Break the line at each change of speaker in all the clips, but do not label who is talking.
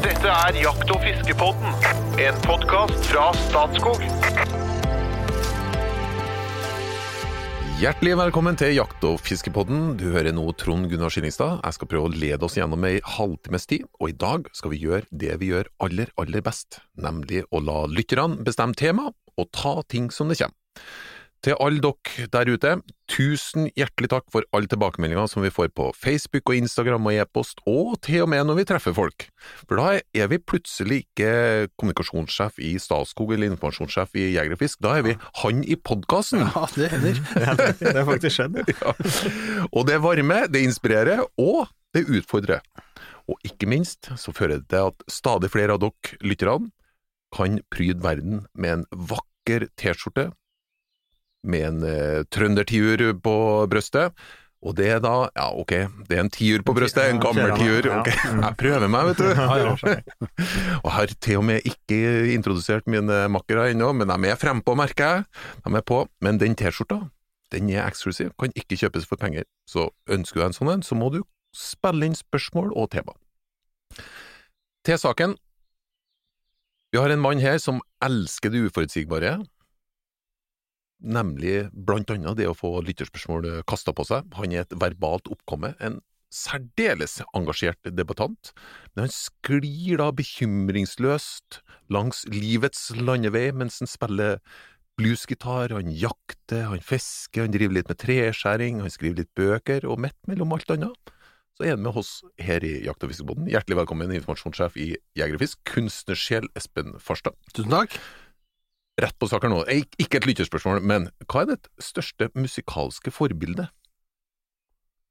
Dette er Jakt- og fiskepodden, en podkast fra Statskog.
Hjertelig velkommen til Jakt- og fiskepodden. Du hører nå Trond Gunnar Skillingstad. Jeg skal prøve å lede oss gjennom ei halvtimes tid, og i dag skal vi gjøre det vi gjør aller, aller best, nemlig å la lytterne bestemme tema og ta ting som det kommer. Til alle dere der ute, tusen hjertelig takk for alle tilbakemeldinger som vi får på Facebook og Instagram og e-post, og til og med når vi treffer folk. For da er vi plutselig ikke kommunikasjonssjef i Statskog eller informasjonssjef i Jeger og Fisk, da er vi han i podkasten.
Ja, det hender.
Det har faktisk skjedd.
Ja. Og det varmer, det inspirerer, og det utfordrer. Og ikke minst så fører det til at stadig flere av dere lytterne kan pryde verden med en vakker T-skjorte med en eh, trøndertiur på brøstet. Og det er da, ja ok, det er en tiur på brøstet, en gammel tiur, ok, jeg prøver meg, vet du. Og har til og med ikke introdusert mine makkere ennå, men de er frempå, merker jeg. De er på, men den T-skjorta, den er eksklusiv, kan ikke kjøpes for penger. Så ønsker du en sånn en, så må du spille inn spørsmål og tema. Til saken. Vi har en mann her som elsker det uforutsigbare, nemlig blant annet det å få lytterspørsmål kasta på seg. Han er et verbalt oppkomme, en særdeles engasjert debattant, men han sklir da bekymringsløst langs livets landevei mens han spiller bluesgitar, han jakter, han fisker, han driver litt med treskjæring, han skriver litt bøker, og midt mellom alt annet så er han med oss her i Jakt- og fiskebåten. Hjertelig velkommen, informasjonssjef i Jeger og Fisk, kunstnersjel Espen Farstad.
Tusen takk.
Rett på saken nå, Ik- ikke et lytterspørsmål, men hva er ditt største musikalske forbilde?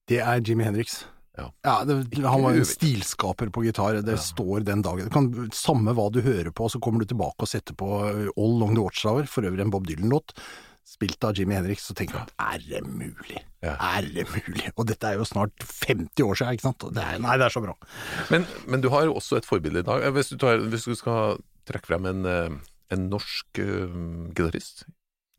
Det er Jimmy Hendrix.
Ja.
det, han var en stilskaper på gitar, det
Ja.
står den dagen. Det kan, samme hva du hører på, så kommer du tilbake og setter på All Long The Watchtower, for øvrig en Bob Dylan-låt, spilt av Jimmy Hendrix, så tenker du er det mulig?
Ja.
Er det mulig? Og dette er jo snart 50 år siden, ikke sant? Det er, nei, det er så bra.
Men, men du har jo også et forbilde i dag. Eh, Hvis du, tar, hvis du skal trekke frem en, eh, en norsk uh, gitarist,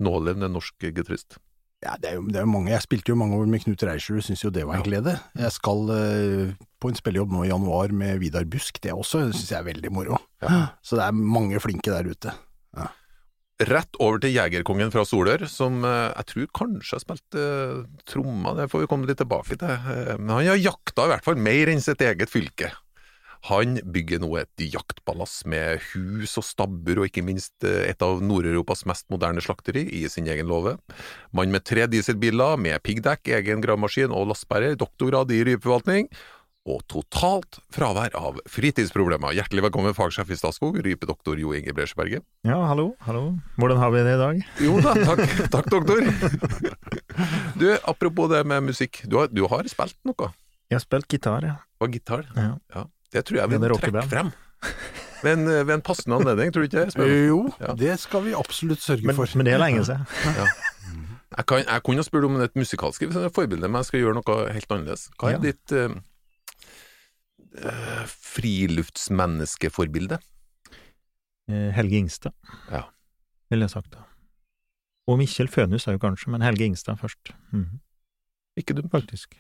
nålevende norsk gitarist
Ja, det er, jo, det er jo mange. Jeg spilte jo mange år med Knut Reischerud, syns jo det var en glede. Jeg skal uh, på en spillejobb nå i januar med Vidar Busk, det også syns jeg er veldig moro. Så det er mange flinke der ute.
Rett over til Jegerkongen fra Solør, som uh, jeg tror kanskje har spilt uh, tromma, det får vi komme litt tilbake til. Men han har jakta i hvert fall mer enn sitt eget fylke. Han bygger nå et jaktpalass med hus og stabbur, og ikke minst eh, et av Nord-Europas mest moderne slakteri i sin egen låve. Mann med tre dieselbiler, med piggdekk, egen gravemaskin og lastebærer, doktorgrad i rypeforvaltning, og totalt fravær av fritidsproblemer. Hjertelig velkommen, fagsjef i Statskog, rypedoktor Jo Inge Bresjeberget.
Ja, hallo, hallo. Hvordan har vi det i dag?
Jo da, takk, takk doktor. Du, apropos det med musikk, du har, du har spilt noe?
Jeg har spilt gitar, ja.
Og gitar?
ja.
Det tror jeg vi
Men det
må
rocker
trekke frem. Men ved en passende anledning, tror du ikke det?
Jo,
Ja.
det skal vi absolutt sørge
Men,
for.
men det er lenge siden.
Jeg, kan, jeg kunne ha spurt om et musikalsk forbilde, men jeg skal gjøre noe helt annerledes. Hva er
Ja.
ditt uh, friluftsmenneskeforbilde?
Eh, Helge Ingstad,
Ja.
ville jeg sagt da. Og Mikkjel Fønhus er jo kanskje, men Helge Ingstad først. Mm.
Ikke dumt.
Faktisk.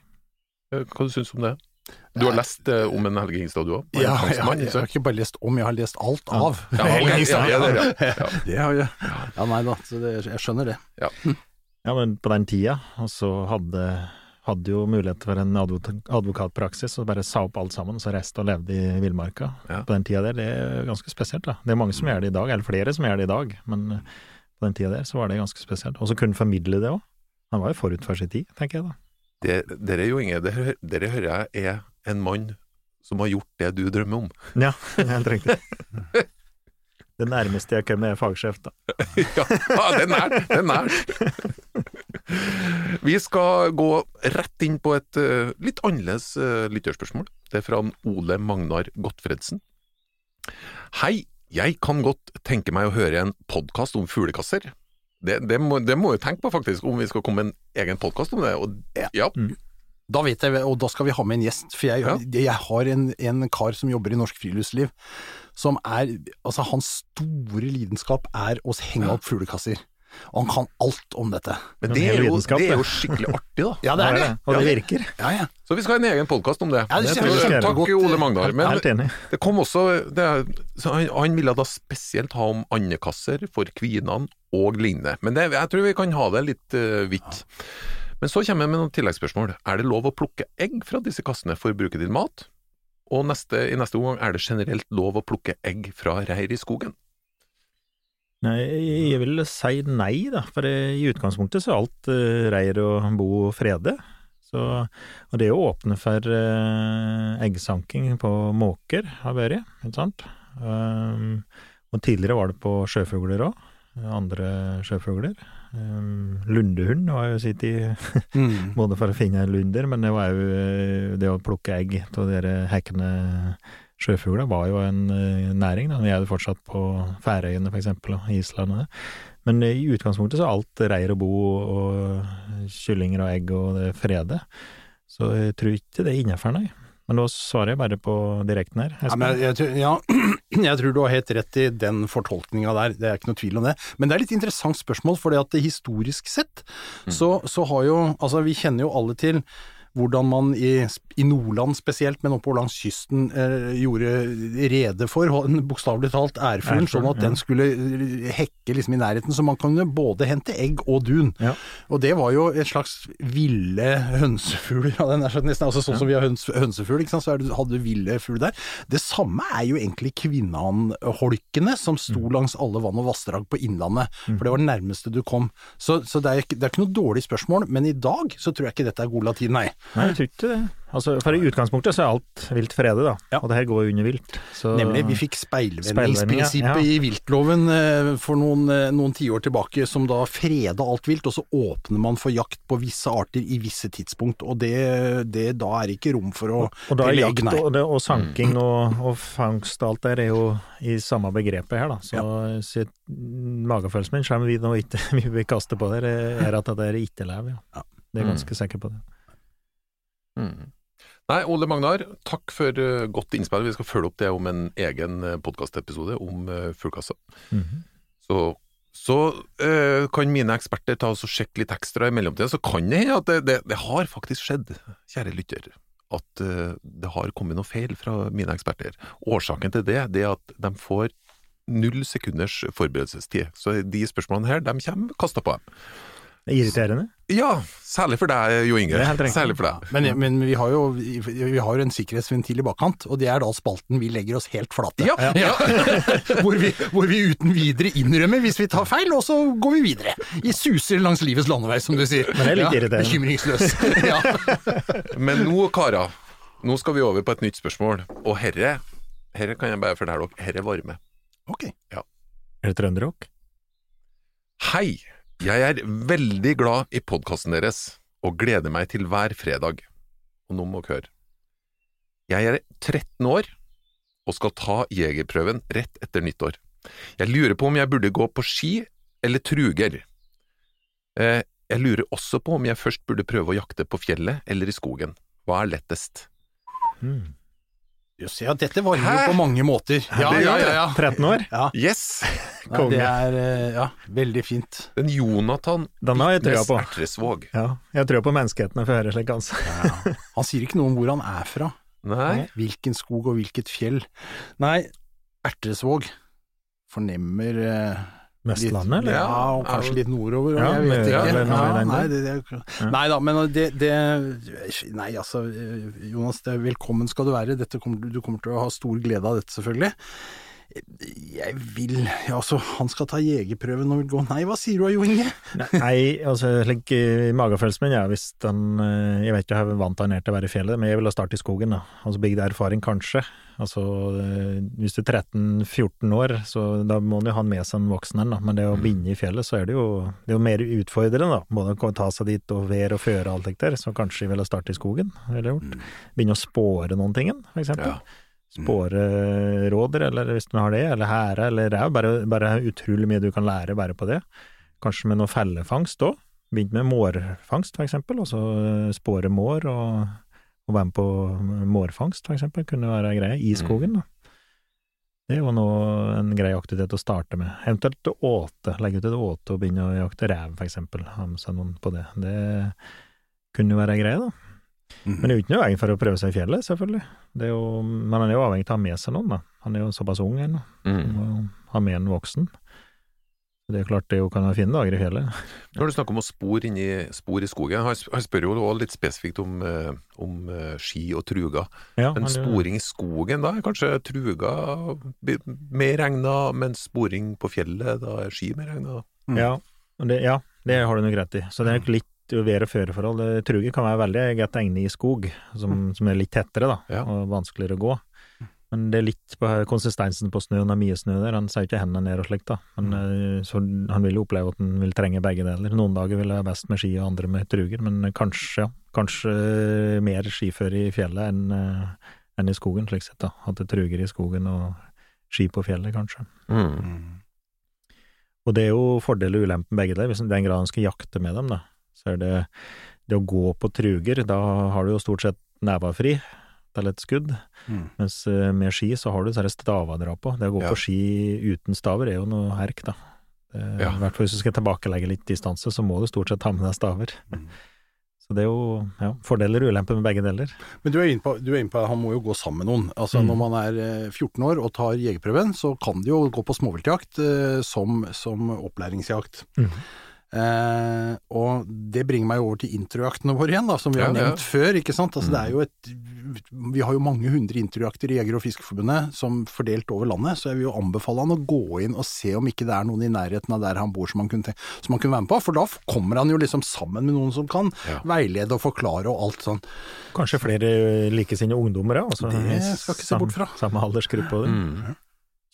Hva du syns du om det? Du har lest uh, om en Helge Ingstad, du òg?
Ja, jeg, jeg har ikke bare lest om, jeg har lest alt av.
Ja, ok, ja, ja, det, ja. ja.
Det har jeg. Ja, nei da, det, jeg skjønner det.
Ja, men på den tida, og så hadde, hadde jo mulighet for en advok- advokatpraksis, og bare sa opp alt sammen, og så reiste og levde i villmarka.
Ja.
På den tida der, det er ganske spesielt, da. Det er mange som gjør det i dag, eller flere som gjør det i dag, men eh, på den tida der så var det ganske spesielt. Og så kunne formidle det òg. Han var jo forut for sin tid, tenker jeg da.
Det, dere, Jo Inge, det, dere hører jeg er en mann som har gjort det du drømmer om.
Ja, helt riktig. Det nærmeste jeg kommer er fagsjef, da.
ja, det er nært! Det er nært. Vi skal gå rett inn på et eh, litt annerledes eh, lytterspørsmål. Det er fra Ole Magnar Gottfredsen. Hei, jeg kan godt tenke meg å høre en podkast om fuglekasser. Det, det, må, det må jeg tenke på, faktisk, om vi skal komme med en egen podkast om det. Og, ja.
Da vet jeg, og da skal vi ha med en gjest, for jeg,
Ja.
jeg har en, en kar som jobber i Norsk Friluftsliv, som er Altså, hans store lidenskap er å henge opp fuglekasser. Og han kan alt om dette.
Men det er, jo, det er jo skikkelig artig, da.
Ja, det er det.
Og det virker.
Ja, ja.
Så vi skal ha en egen podkast om det.
Ja, det det jeg
takk. Ole Magnar. Men
Helt enig.
det kom også det så han, han ville da spesielt ha om andekasser for kvinene og lignende. Men det, jeg tror vi kan ha det litt uh, vidt. Men så kommer jeg med noen tilleggsspørsmål. Er det lov å plukke egg fra disse kassene for å bruke til mat? Og neste, i neste omgang, er det generelt lov å plukke egg fra reir i skogen?
Nei, jeg vil si nei, da. For i utgangspunktet så er alt uh, reir og bo frede. Så, og det å åpne for eh, eggsanking på måker har vært, ikke sant. Um, og tidligere var det på sjøfugler òg. Andre sjøfugler. Um, lundehund var jo sitt i
Mm.
både for å finne lunder, men det var jo eh, det å plukke egg av dere hekkende sjøfugler var jo en eh, næring. da. Vi er jo fortsatt på Færøyene for eksempel, og Island og det. Men eh, i utgangspunktet så er alt reir og bo og kyllinger og egg og det frede. Så jeg tror ikke det er innafor, nei. Men nå svarer jeg bare på direkten her.
Ja, men jeg, jeg, tror- ja, jeg tror du har helt rett i den fortolkninga der, det er ikke noe tvil om det. Men det er litt interessant spørsmål, for det at historisk sett så, så har jo Altså, vi kjenner jo alle til hvordan man i, i Nordland spesielt, men oppover langs kysten, eh, gjorde rede for, bokstavelig talt, ærfuglen, sånn at den skulle hekke liksom i nærheten, så man kunne både hente egg og dun.
Ja.
Og det var jo et slags ville hønsefugler, ja, er nesten altså sånn som vi har høns, hønsefugl, ikke sant, så det, hadde du ville fugl der. Det samme er jo egentlig kvinnanholkene som sto
Mm.
langs alle vann og vassdrag på Innlandet, for det var det nærmeste du kom. Så, så det, er, det er ikke noe dårlig spørsmål, men i dag så tror jeg ikke dette er god latin, nei.
Nei, jeg tror ikke det. Altså, for i utgangspunktet så er alt vilt frede, da.
Ja.
Og det her går jo under vilt. Så,
Nemlig, vi fikk speilvendingsprinsippet
Speilvending, ja.
i viltloven eh, for noen, eh, noen tiår tilbake, som da freda alt vilt, og så åpner man for jakt på visse arter i visse tidspunkt, og det, det da er ikke rom for å
Og da er jakt
nei.
og, det, og sanking og, og fangst og alt der er jo i samme begrepet her, da. Så, så magefølelsen min, selv om vi nå ikke vi kaster kaste på det, er at det er ikke lever. ja.
Ja.
Det er jeg ganske sikker på det.
Mm. Nei, Ole Magnar, takk for eh, godt innspill. Vi skal følge opp det om en egen uh, podkastepisode om uh, Mm
-hmm.
Så, så eh, kan mine eksperter ta oss og sjekke litt ekstra i mellomtida. Så kan det hende at det, det, det har faktisk skjedd, kjære lytter, at eh, det har kommet noe feil fra mine eksperter. Årsaken til det, det er at de får null sekunders forberedelsestid. Så de spørsmålene her, de kommer kasta på dem.
Er irriterende.
Ja, særlig for deg, Jo Inge.
Det helt.
Særlig for deg.
Men, men vi, har jo, vi har jo en sikkerhetsventil i bakkant, og det er da spalten vi legger oss helt flate.
Ja, ja.
hvor, vi, hvor vi uten videre innrømmer hvis vi tar feil, og så går vi videre. I suser langs livets landevei, som du sier.
Men det er litt irriterende.
Bekymringsløs. ja.
Men nå, karer, nå skal vi over på et nytt spørsmål. Og herre, herre kan jeg bare fortelle dere, herre varme.
Ok.
Er det trønderrock?
Hei! Jeg er veldig glad i podkasten deres, og gleder meg til hver fredag. Og nå må dere høre. Jeg er 13 år, og skal ta jegerprøven rett etter nyttår. Jeg lurer på om jeg burde gå på ski eller truger. Eh, jeg lurer også på om jeg først burde prøve å jakte på fjellet eller i skogen. Hva er lettest?
Mm.
Jøss, ja, dette var jo på mange måter. Ja, ja, ja. ja.
13 år?
ja.
Yes!
Konge.
det er eh, ja, veldig fint.
Den Jonathan
Den har jeg trua på.
Ertresvåg.
Ja, jeg tror på menneskeheten for å høre slik, altså.
Ja. Han sier ikke noe om hvor han er fra.
Nei,
Hvilken skog og hvilket fjell. Nei, Ertresvåg fornemmer eh,
Vestlandet, eller?
Ja, og kanskje litt nordover,
Ja,
jeg vet ikke. Ja,
Ja,
nei, det, det, nei da, men det, det Nei, altså, Jonas, det velkommen skal du være. Dette kommer, du- du kommer til å ha stor glede av dette, selvfølgelig. Jeg vil Ja, altså, han skal ta jegerprøven og vil gå Nei, hva sier du Jo Inge?
Nei, altså slik eh, magefølelsen min, ja, hvis den eh, Jeg vet ikke, er vant han er til å være i fjellet, men jeg ville starte i skogen, da. Altså bygd erfaring, kanskje. Altså, eh, hvis du er 13-14 år, så da må du ha med seg en voksen en, da. Men det å vinne i fjellet, så er det jo, det er jo mer utfordrende, da. Både å ta seg dit og vær og føre og alt det der, så kanskje jeg ville starte i skogen, ville jeg gjort. Begynne å spåre noen ting, for eksempel.
Ja.
Spåre rådyr, eller hvis du har det, eller hære, eller er bare, bare utrolig mye du kan lære bare på det. Kanskje med noe fellefangst òg. Begynt med mårfangst, for eksempel, og så spåre mår og, og være med på mårfangst, for eksempel, kunne være greie, i skogen, da. Det er jo nå en grei aktivitet å starte med. Eventuelt åte. Legge ut et åte og begynne å jakte rev, for eksempel. Ha med seg noen på det. Det kunne jo være greie, da.
Mhm.
Men det er jo ikke noe veien for å prøve seg i fjellet, selvfølgelig. Det jo, men han er jo avhengig av å ha med seg noen, da. Han er jo såpass ung ennå.
Mm.
Ha med en voksen. Det er klart det jo kan være fine dager i fjellet.
Når du snakker om å spor, inni, spor i skogen, han spør jo også litt spesifikt om, eh, om eh, ski og truger.
Ja,
Men sporing i skogen, da er kanskje truga bi- mer egna, mens sporing på fjellet, da er ski mer egna?
Mm.
Ja, det, ja, det har du nok rett i. Så det er nok litt vær- og føreforhold. Truger kan være veldig godt egnet i skog, som, som er litt tettere da,
Ja.
og vanskeligere å gå. Men det er litt på konsistensen på snø, når mye snø der. Han jo ikke hendene ned og slikt, da. Men, eh, så han vil jo oppleve at han vil trenge begge deler. Noen dager vil det være best med ski, og andre med truger. Men kanskje, ja, kanskje mer skiføre i fjellet enn eh, enn i skogen, slik sett. da. At det er truger i skogen og ski på fjellet, kanskje.
Mm.
Mm.
Og det er jo fordel og ulempen begge der. Hvis den grad han skal jakte med dem, da, så er det det å gå på truger, da har du jo stort sett neva fri til et skudd,
Mm.
mens eh, med ski så har du disse stava å dra på. Det å gå
Ja.
på ski uten staver er jo noe herk, da. I
Ja.
Hvert fall hvis du skal tilbakelegge litt distanse, så må du stort sett ha med deg staver.
Mm.
Så det er jo ja, fordeler og ulemper med begge deler.
Men du er inne på, du er inne på at han må jo gå sammen med noen. Altså
Mm.
Når man er eh, 14 år og tar jegerprøven, så kan de jo gå på småviltjakt eh, som, som opplæringsjakt.
Mhm.
Eh, og det bringer meg over til introjaktene våre igjen, da, som vi har
Ja, ja.
nevnt før. ikke sant? Altså det er jo et, Vi har jo mange hundre introjakter i Jeger- og Fiskerforbundet som fordelt over landet, så jeg vil jo anbefale han å gå inn og se om ikke det er noen i nærheten av der han bor som han kunne, som han kunne være med på. For da kommer han jo liksom sammen med noen som kan
Ja.
veilede og forklare og alt sånn.
Kanskje flere likesinnede ungdommer, ja. Altså,
Det skal ikke se bort fra.
Samme aldersgruppe.
Mm.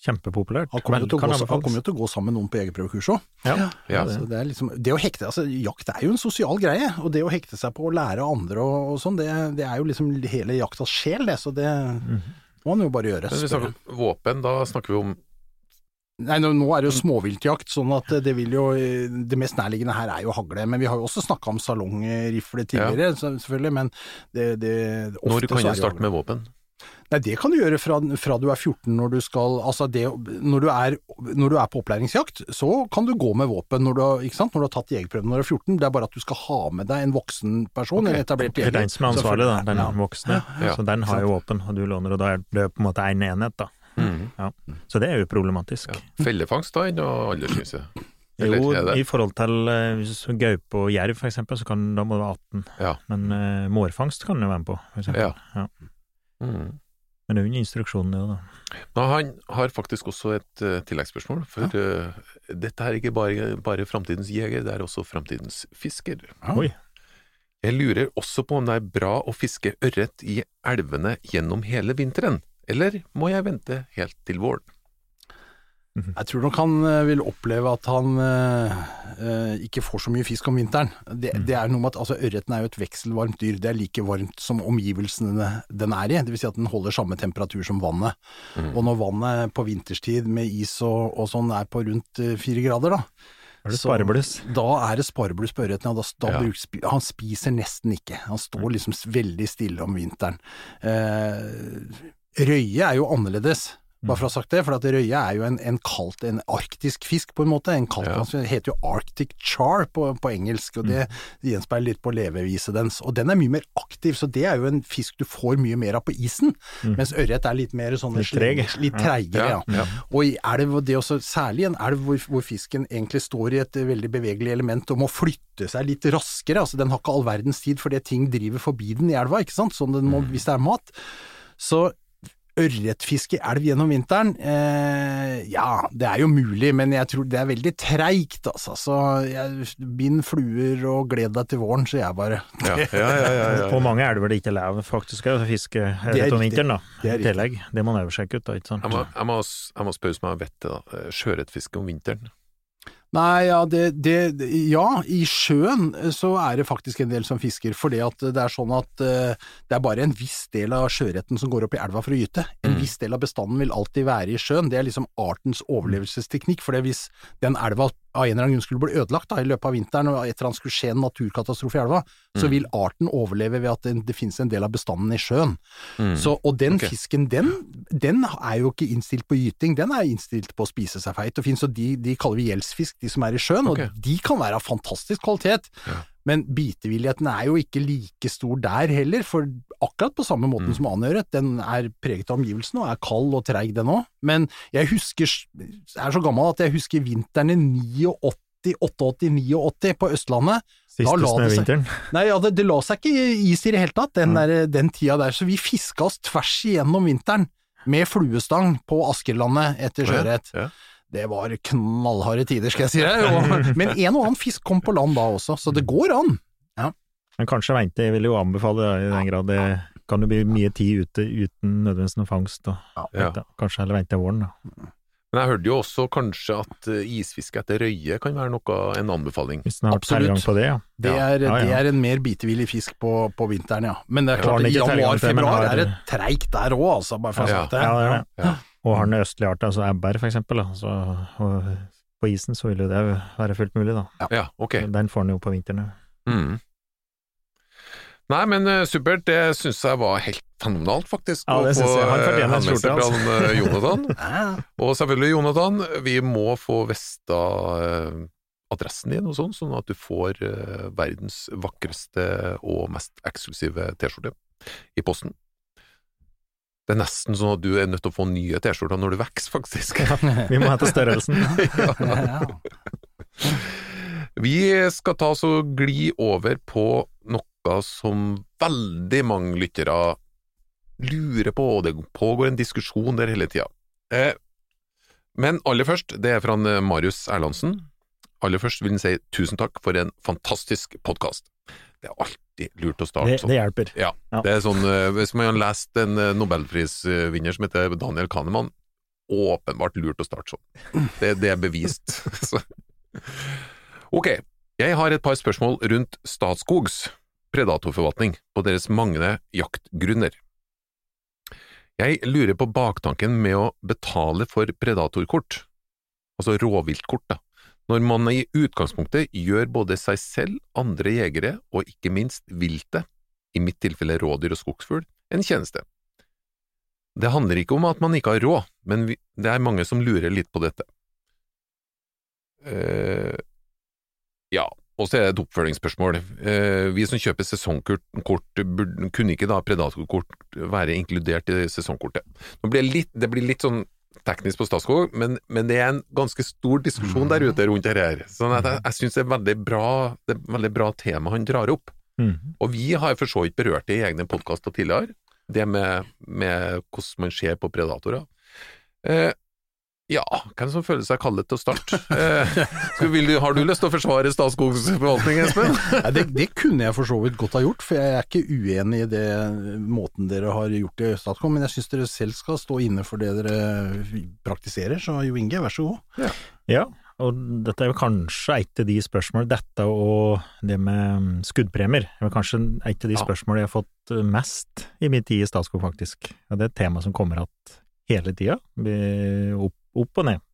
Kjempepopulært.
Han kommer, jo
Vel,
til å gå, han
anbefales.
kommer jo til å gå sammen med noen på jegerprøvekurs òg.
Ja.
Ja.
det-
Så det er liksom Det å hekte Altså, jakt er jo en sosial greie, og det å hekte seg på å lære andre og, og sånn, det, det er jo liksom hele jaktas sjel, det. Så det
mm.
må man jo bare gjøre.
Men vi snakker om våpen, da snakker vi om
Nei, nå, nå er det jo småviltjakt, sånn at det vil jo Det mest nærliggende her er jo hagle. Men vi har jo også snakka om salongrifle tidligere, ja. selvfølgelig. Men det, det ofte
Når kan du starte med våpen?
Nei, det kan du gjøre fra, fra du er 14 når du skal Altså, det, når, du er, når du er på opplæringsjakt, så kan du gå med våpen når du, har- ikke sant? når du har tatt jegerprøven når du er 14. Det er bare at du skal ha med deg en voksen person,
okay.
en etablert
Det er den som er ansvarlig, da. Den
Ja.
voksne.
Ja.
Så den har jo våpen, og du låner, og da er det på en måte én enhet, da.
Mm.
Så det er jo problematisk.
Ja. Fellefangst da, enn aldersgrense?
Jo, i forhold til uh, gaupe og jerv, for eksempel, så kan, da må du være 18.
Ja.
Men uh, mårfangst kan du være med på, f.eks. eksempel.
Ja. Mm.
Men det er jo under instruksjonen, jo, da.
Nå, han har faktisk også et uh, tilleggsspørsmål, for uh, dette er ikke bare, bare framtidens jeger, det er også framtidens fisker.
Oi.
Jeg lurer også på om det er bra å fiske ørret i elvene gjennom hele vinteren, eller må jeg vente helt til våren?
Jeg tror nok han eh, vil oppleve at han eh, eh, ikke får så mye fisk om vinteren. Det,
Mm.
det er noe med at altså, Ørreten er jo et vekselvarmt dyr. Det er like varmt som omgivelsene den er i. Det vil si at den holder samme temperatur som vannet.
Mm.
Og når vannet på vinterstid med is og, og sånn er på rundt eh, fire grader, da,
er det sparebluss.
da er det sparebluss på ørreten. da
Ja.
han spiser nesten ikke. Han står liksom veldig stille om vinteren. Eh, røye er jo annerledes. Bare for å ha sagt det, for at røye er jo en, en kalt, en arktisk fisk på en måte. En kalt,
Ja.
Den heter jo arctic char på, på engelsk, og det gjenspeiler litt på leveviset dens. Og den er mye mer aktiv, så det er jo en fisk du får mye mer av på isen. Mens ørret er litt mer sånn
Litt treg.
Litt treigere, ja.
Ja.
Og i elv, og det også særlig en elv hvor, hvor fisken egentlig står i et veldig bevegelig element og må flytte seg litt raskere, altså den har ikke all verdens tid fordi ting driver forbi den i elva, ikke sant, sånn den må,
Mm.
hvis det er mat. Så ørretfiske i elv gjennom vinteren, eh, ja, det er jo mulig, men jeg tror det er veldig treigt, altså. Så jeg, bind fluer og gled deg til våren, sier jeg bare.
Ja, ja, ja, ja, ja.
På mange elver det ikke er lov faktisk å fiske
er
om vinteren, da.
Det er
tillegg. Det må man jo seg ut, da, ikke sant.
Jeg må, jeg, må, jeg må spørre om jeg vet det, da. Eh, Sjøørretfiske om vinteren?
Nei, ja, det, det, ja, i sjøen eh, så er det faktisk en del som fisker, for at det er sånn at eh, det er bare en viss del av sjøørreten som går opp i elva for å gyte. En
Mm.
viss del av bestanden vil alltid være i sjøen, det er liksom artens overlevelsesteknikk, for hvis den elva av en eller annen grunn skulle bli ødelagt da, i løpet av vinteren, og et eller annet skulle skje en naturkatastrofe i elva,
Mm.
så vil arten overleve ved at det, det finnes en del av bestanden i sjøen.
Mm.
Så, og den
okay.
fisken, den, den er jo ikke innstilt på gyting, den er innstilt på å spise seg feit og fin, så de, de kaller vi gjeldsfisk, de som er i sjøen,
okay.
og de kan være av fantastisk kvalitet.
Ja.
Men bitevilligheten er jo ikke like stor der heller, for akkurat på samme måten
Mm.
som aneøret, den er preget av omgivelsene og er kald og treig den òg. Men jeg husker, jeg er så gammel at jeg husker vinteren i 89, 88, 89 på Østlandet.
Siste snøvinteren.
Nei, ja, det, det la seg ikke is i det hele tatt, den,
Mm.
der, den tida der, så vi fiska oss tvers igjennom vinteren med fluestang på Askerlandet etter
sjøørret. ja, ja.
Det var knallharde tider, skal jeg si deg. Og- Men en og annen fisk kom på land da også, så det går an.
Men kanskje vente, jeg vil jo anbefale det i den grad det kan jo bli mye tid ute uten nødvendigvis noe fangst. Og,
Ja.
vente. Kanskje heller vente til våren, da.
Men jeg hørte jo også kanskje at eh, isfiske etter røye kan være noe, en anbefaling.
Hvis den har
Absolutt.
på det, ja.
Det er,
Ja, ja.
det er en mer bitevillig fisk på, på vinteren, ja. Men det er klart, januar-februar
har-
er det treigt der òg, altså, bare for å si
Ja.
det.
Ja, ja.
Ja.
Og har den østlige arten, altså ebber for eksempel, da, så, og på isen så vil jo det være fullt mulig, da.
Ja, ok.
Den får den jo på vinteren.
Mm. Nei, men uh, supert. Det syns jeg var helt fenomenalt, faktisk.
Ja, det
syns
jeg. Han
eh,
fortjener en skjorte, altså.
eh, Jonathan. Og selvfølgelig, Jonathan, vi må få vesta uh, adressen din og sånn, sånn at du får uh, verdens vakreste og mest eksklusive T-skjorte i posten. Det er nesten sånn at du er nødt til å få nye T-skjorter når du vokser, faktisk.
Vi må etter størrelsen.
Ja.
Vi skal ta oss og gli over på noe som veldig mange lyttere lurer på, og det pågår en diskusjon der hele tida. Eh, men aller først, det er fra eh, Marius Erlandsen. Aller først vil han si tusen takk for en fantastisk podkast. Det er alltid lurt å starte sånn.
det hjelper.
Ja,
Ja.
det er sånn eh, Hvis man har lest en eh, nobelprisvinner som heter Daniel Kahneman, åpenbart lurt å starte sånn. Det, det er bevist. Ok, jeg har et par spørsmål rundt Statskogs predatorforvaltning på deres manglende jaktgrunner. Jeg lurer på baktanken med å betale for predatorkort, altså rovviltkort, da, når man i utgangspunktet gjør både seg selv, andre jegere og ikke minst viltet, i mitt tilfelle rådyr og skogsfugl, en tjeneste. Det handler ikke om at man ikke har råd, men det er mange som lurer litt på dette. Uh, ja, og så er det et oppfølgingsspørsmål. Uh, vi som kjøper sesongkort, kort, burde, kunne ikke da predatorkort være inkludert i sesongkortet? Blir litt, det blir litt sånn teknisk på Statskog, men, men det er en ganske stor diskusjon der ute rundt dette her. Sånn jeg, jeg synes det er veldig bra, det er veldig bra tema han drar opp.
Mm.
Og vi har for så vidt berørt det i egne podkaster tidligere, det med, med hvordan man ser på predatorer. Eh, ja, hvem som føler seg kallet til å starte? Eh, skal, vil du, har du lyst til å forsvare Statskogs forvaltning, Espen?
Nei, det, det kunne jeg for så vidt godt ha gjort, for jeg er ikke uenig i det måten dere har gjort det i Statskog, men jeg syns dere selv skal stå inne for det dere praktiserer, så Jo Inge, vær så god.
Ja, og dette er jo kanskje et av de spørsmål, dette og det med skuddpremier, er kanskje et av de
Ja.
spørsmålene jeg har fått mest i min tid i Statskog, faktisk. Og det er et tema som kommer at hele tida, opp, opp og ned.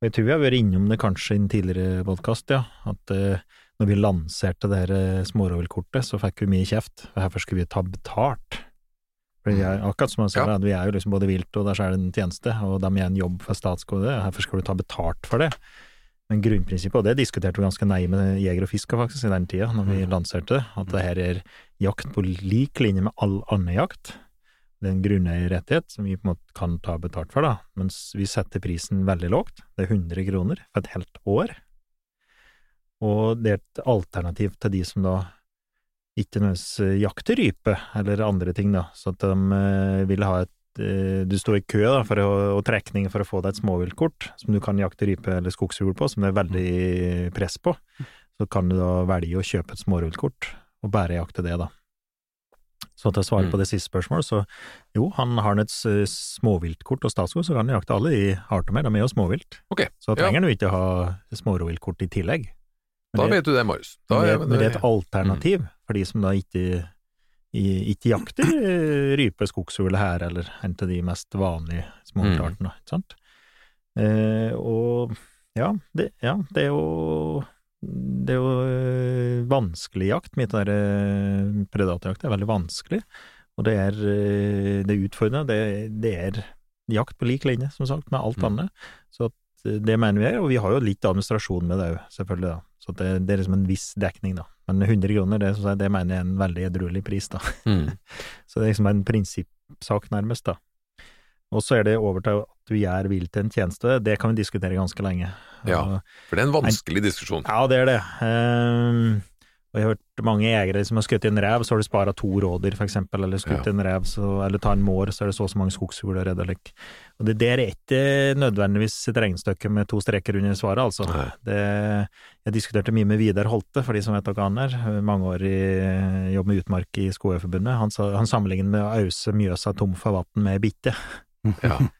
Og jeg tror vi har vært innom det kanskje i en tidligere podkast, ja, at uh, når vi lanserte det her smårovillkortet, så fikk vi mye kjeft, for herfor skulle vi ta betalt. For er, akkurat som han sa,
Ja.
at vi er jo liksom både vilt og der så er det en tjeneste, og de gjør en jobb for statskode, herfor skal du ta betalt for det? Men grunnprinsippet, og det diskuterte vi ganske nøye med jeger og fisker faktisk i den tida, når vi lanserte det, at det her er jakt på lik linje med all annen jakt. Det er en grunneierrettighet som vi på en måte kan ta betalt for, da, mens vi setter prisen veldig lågt. Det er 100 kroner for et helt år. Og det er et alternativ til de som da ikke nødvendigvis jakter rype eller andre ting, da, så at de eh, vil ha et eh, Du står i kø da, for å, og trekning for å få deg et småviltkort som du kan jakte rype eller skogsfugl på, som det er veldig press på. Så kan du da velge å kjøpe et småviltkort og bare jakte det, da. Så til å svare på det siste spørsmålet, så jo, han har et småviltkort og Statskog, så kan han jakte alle i arter med, de er jo småvilt.
Okay.
Så trenger han jo ikke ha smårovviltkort i tillegg. Men
Da
det-
vet du det, Marius. Da
men det, men det er et alternativ for de som da ikke, i- ikke jakter eh, rype, skogsfugl her, eller en av de mest vanlige småviltartene, ikke sant. Eh, og Ja, det, ja, det er jo det er jo øh, vanskelig jakt. Mitt der øh, predatorjakt er veldig vanskelig, og det er, øh, det er utfordrende. Det, det er jakt på lik linje, som sagt, med alt
Mm.
annet. Så det mener vi er, og vi har jo litt administrasjon med det òg, selvfølgelig, da. Så det, det er liksom en viss dekning, da. Men 100 kroner, det, det mener jeg er en veldig edruelig pris, da.
Mm.
Så det er liksom en prinsippsak, nærmest, da. Og så er det over til at vi gjør vilt en tjeneste. Det kan vi diskutere ganske lenge.
Ja. For det er en vanskelig diskusjon.
ja, det er det. Ehm, og jeg har hørt mange jegere som har skutt en rev, så har de spara to rådyr, eksempel, eller skutt
Ja.
en rev, så, eller ta en mår, så er det så og så mange skogsfugler redda. Like. Og det der er ikke nødvendigvis et regnestykke med to streker under svaret, altså. Det, jeg diskuterte mye med Vidar Holte, for de som vet hva han er. Mange år i jobb med utmark i Skogøyforbundet. Han, han sammenligner med å ause Mjøsa tom for vann med ei bitte.
Ja.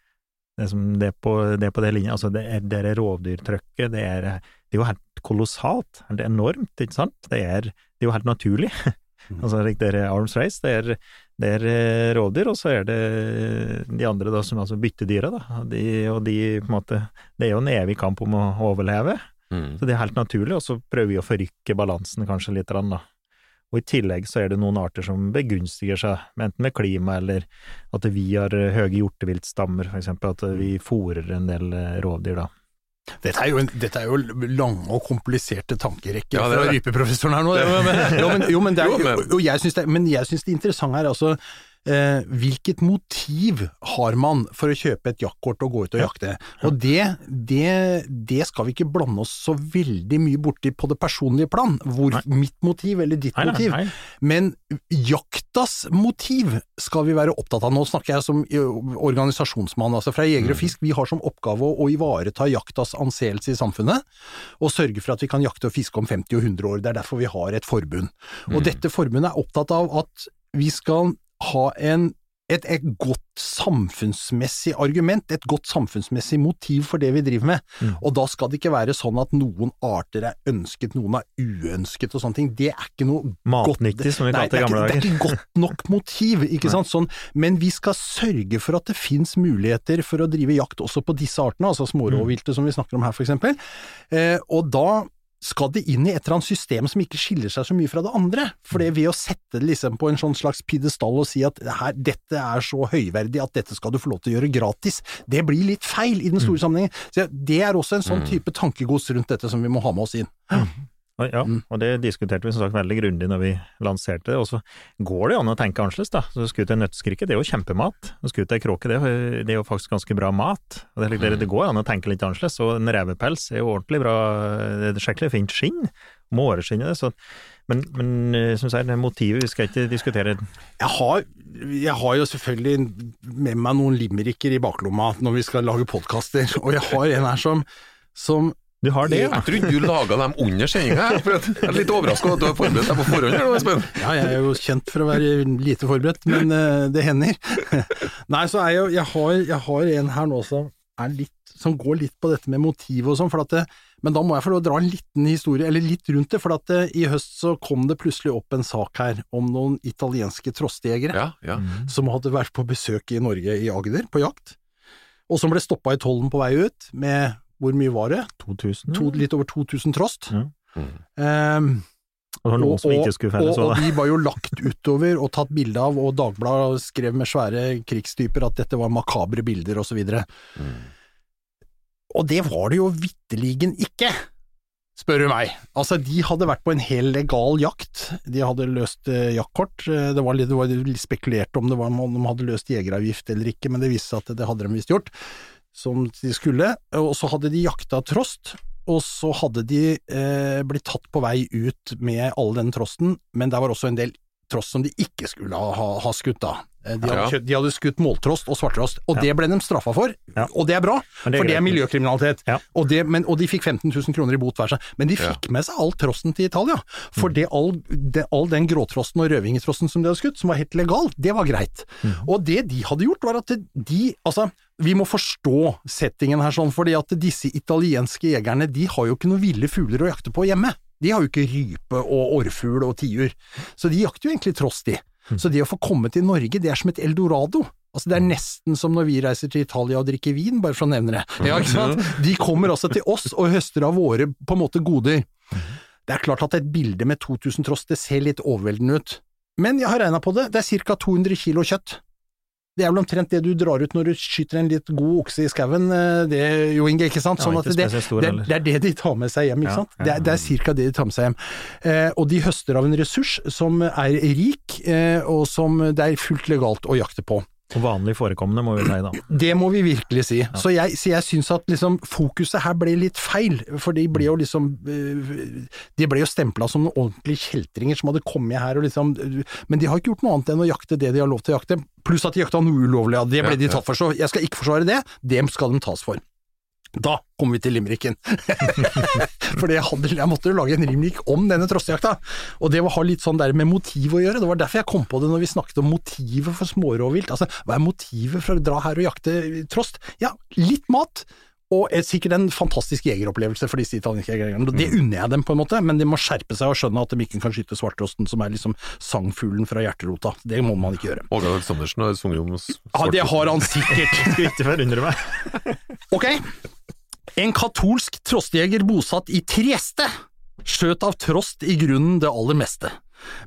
Det som, det på det, på det linja. Altså, det er, det er rovdyrtrykket. Det er, det er jo helt kolossalt. Det er enormt, ikke sant? Det er, det er jo helt naturlig. altså, det er arms race. Det er, det er eh, rovdyr, og så er det de andre, da, som altså byttedyra, da. De, og de, på en måte Det er jo en evig kamp om å overleve.
Mm.
Så det er helt naturlig, og så prøver vi å forrykke balansen kanskje litt, da. Og i tillegg så er det noen arter som begunstiger seg, enten med klima eller at vi har eh, høye hjorteviltstammer, for eksempel, at vi fòrer en del eh, rovdyr, da.
Dette er, jo en, dette er jo lange og kompliserte tankerekker
Ja, det er
fra rypeprofessoren her nå. Jo, men, jo, men, det er,
Jo, men-
jeg det, syns det interessante her altså eh, hvilket motiv har man for å kjøpe et jaktkort og gå ut og jakte? Og det, det, det skal vi ikke blande oss så veldig mye borti på det personlige plan, hvor
Nei.
mitt motiv eller ditt
Nei,
motiv.
nei.
Men jaktas motiv skal vi være opptatt av. Nå snakker jeg som organisasjonsmann, altså fra Jeger og Fisk. Vi har som oppgave å, å ivareta jaktas anseelse i samfunnet, og sørge for at vi kan jakte og fiske om 50 og 100 år. Det er derfor vi har et forbund. Og dette forbundet er opptatt av at vi skal ha en et, et godt samfunnsmessig argument, et godt samfunnsmessig motiv for det vi driver med.
Mm.
Og da skal det ikke være sånn at noen arter er ønsket, noen er uønsket og sånne ting. Det er ikke noe
Matnyttig, som vi kalte det i gamle
dager. det er ikke godt nok motiv, ikke sant. Sånn, men vi skal sørge for at det finnes muligheter for å drive jakt også på disse artene, altså smårovviltet som vi snakker om her, for eksempel. Eh, og da skal det inn i et eller annet system som ikke skiller seg så mye fra det andre. For det ved å sette det liksom på en sånn slags pidestall og si at her, dette er så høyverdig at dette skal du få lov til å gjøre gratis, det blir litt feil i den store sammenhengen. Så det er også en sånn type tankegods rundt dette som vi må ha med oss inn.
Og, ja,
Mm.
og det diskuterte vi som sagt veldig grundig når vi lanserte det, og så går det jo an å tenke annerledes, da. Så skutt ei nøtteskrikke, det er jo kjempemat. Og skutt ei kråke, det, er jo- faktisk ganske bra mat. Og det, det, det går an å tenke litt annerledes, og en revepels er jo ordentlig bra, det er skikkelig fint skinn. Måreskinn er det, så Men, men eh, som sagt, motivet, vi skal ikke diskutere
Jeg har, jeg har jo selvfølgelig med meg noen limericker i baklomma når vi skal lage podkaster, og jeg har en her som, som
Du har det, ja?
Jeg trodde du laga dem under sendinga, jeg er litt overraska at du har forberedt deg på forhånd. her Espen.
Ja, jeg er jo kjent for å være lite forberedt, men uh, det hender. Nei, så er jeg jeg har, jeg har en her nå som, er litt, som går litt på dette med motiv og sånn, for at det, men da må jeg få lov å dra en liten historie, eller litt rundt det, for at uh, i høst så kom det plutselig opp en sak her om noen italienske trostejegere
Ja, ja.
som hadde vært på besøk i Norge, i Agder, på jakt, og som ble stoppa i tollen på vei ut med hvor mye var det?
2000?
To, litt over 2000 trost.
Ja.
Mm.
Um,
Og skulle felles
og, og de var jo lagt utover og tatt bilde av, og Dagbladet skrev med svære krigstyper at dette var makabre bilder og så videre.
Mm.
Og det var det jo vitterligen ikke, spør du meg. Altså, de hadde vært på en hel legal jakt, de hadde løst eh, jaktkort, Eh, det var litt, det var litt spekulert om det var, om de hadde løst jegeravgift eller ikke, men det viste seg at det hadde de visst gjort, som de skulle, og så hadde de jakta trost, og så hadde de eh, blitt tatt på vei ut med all den trosten, men der var også en del trost som de ikke skulle ha, ha, ha skutt da. Eh, De hadde,
Ja.
kjøpt, de hadde skutt måltrost og svarttrost, og
Ja.
det ble de straffa for,
Ja.
og det er bra,
det er
for det er miljøkriminalitet.
Ja.
Og, det, men, og de fikk 15 000 kroner i bot hver seg, men de fikk med seg all trosten til Italia. For
Mm.
det, all, det, all den gråtrosten og rødvingetrosten som de hadde skutt, som var helt legal, det var greit.
Mm.
Og det de hadde gjort, var at de Altså, vi må forstå settingen her sånn, fordi at disse italienske jegerne, de har jo ikke noen ville fugler å jakte på hjemme. De har jo ikke rype og orrfugl og tiur, så de jakter jo egentlig tross de. Så det å få komme til Norge, det er som et eldorado. Altså Det er nesten som når vi reiser til Italia og drikker vin, bare for å nevne det. Ja, ikke sant? De kommer også til oss og høster av våre på en måte goder. Det er klart at et bilde med 2000 tross, det ser litt overveldende ut. Men jeg har regna på det, det er ca. 200 kilo kjøtt. Det er vel omtrent det du drar ut når du skyter en litt god okse i skauen, eh, det, Jo Inge, ikke sant? Sånn at det, det, det er det de tar med seg hjem, ikke sant?
ja,
Det det er ca. det de tar med seg hjem. Eh, og de høster av en ressurs som er rik, eh, og som det er fullt legalt å jakte på.
Og vanlig forekommende, må vi si da.
Det må vi virkelig si. Så jeg, så jeg syns at liksom fokuset her ble litt feil, for de ble jo liksom øh, De ble jo stempla som ordentlige kjeltringer som hadde kommet her og liksom Men de har ikke gjort noe annet enn å jakte det de har lov til å jakte, pluss at de jakta noe ulovlig, ja, det ble
Ja,
de tatt for, så jeg skal ikke forsvare det, dem skal de tas for. Da kommer vi til limericken. Fordi jeg, hadde, jeg måtte jo lage en limerick om denne trossejakta, og det å ha litt sånn der med motiv å gjøre. Det var derfor jeg kom på det når vi snakket om motivet for smårovvilt. Altså, hva er motivet for å dra her og jakte trost? Ja, litt mat. Og et, sikkert en fantastisk jegeropplevelse for disse italienske jegerne. Det unner jeg dem, på en måte, men de må skjerpe seg og skjønne at de ikke kan skyte svarttrosten, som er liksom sangfuglen fra hjerterota. Det må man ikke gjøre.
Åge Aleksandersen har sunget om svarttrosten.
Ja, det har han sikkert.
Skulle ikke forundre meg.
Ok. En katolsk trostjeger bosatt i Trieste skjøt av trost i grunnen det aller meste.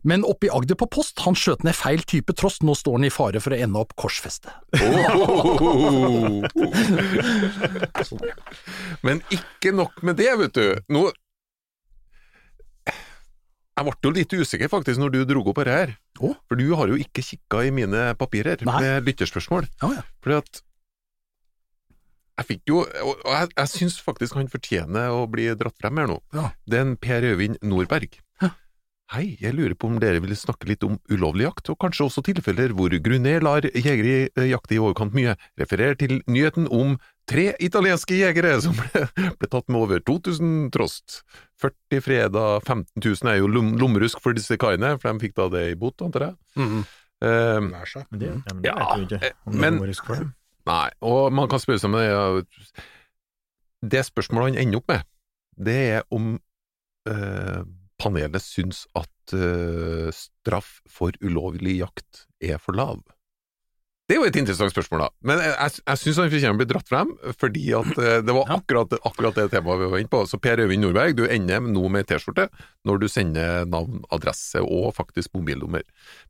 Men oppe i Agder på post, han skjøt ned feil type trost, nå står han i fare for å ende opp korsfestet.
Oh. Men ikke nok med det, vet du. Nå Jeg ble jo litt usikker faktisk når du dro opp dette her.
oh.
For du har jo ikke kikka i mine papirer
Nei.
med lytterspørsmål.
Oh, ja.
Fordi at jeg fikk jo, og jeg, jeg syns faktisk han fortjener å bli dratt frem her nå.
Ja.
Det er en Per Øyvind Nordberg.
Hæ?
Hei, jeg lurer på om dere vil snakke litt om ulovlig jakt, og kanskje også tilfeller hvor Gruné lar jegere eh, jakte i overkant mye. Referer til nyheten om tre italienske jegere som ble, ble tatt med over 2000 trost. 40 fredag, 15 000 er jo lom, lommerusk for disse kaiene, for de fikk da det i bot, antar jeg.
Mm.
Eh,
Vær så.
Men det, ja, men det
Ja,
vet vi ikke.
eh,
Om det
men-
er for det.
Nei, og man kan spørre seg om det Det spørsmålet han ender opp med, det er om eh, panelet syns at eh, straff for ulovlig jakt er for lav. Det er jo et interessant spørsmål, da. Men jeg, jeg, jeg syns han fortjener å bli dratt frem, fordi at eh, det var akkurat, akkurat det temaet vi var inne på. Så Per Øyvind Nordberg, du ender nå med T-skjorte når du sender navn, adresse og faktisk mobilnummer.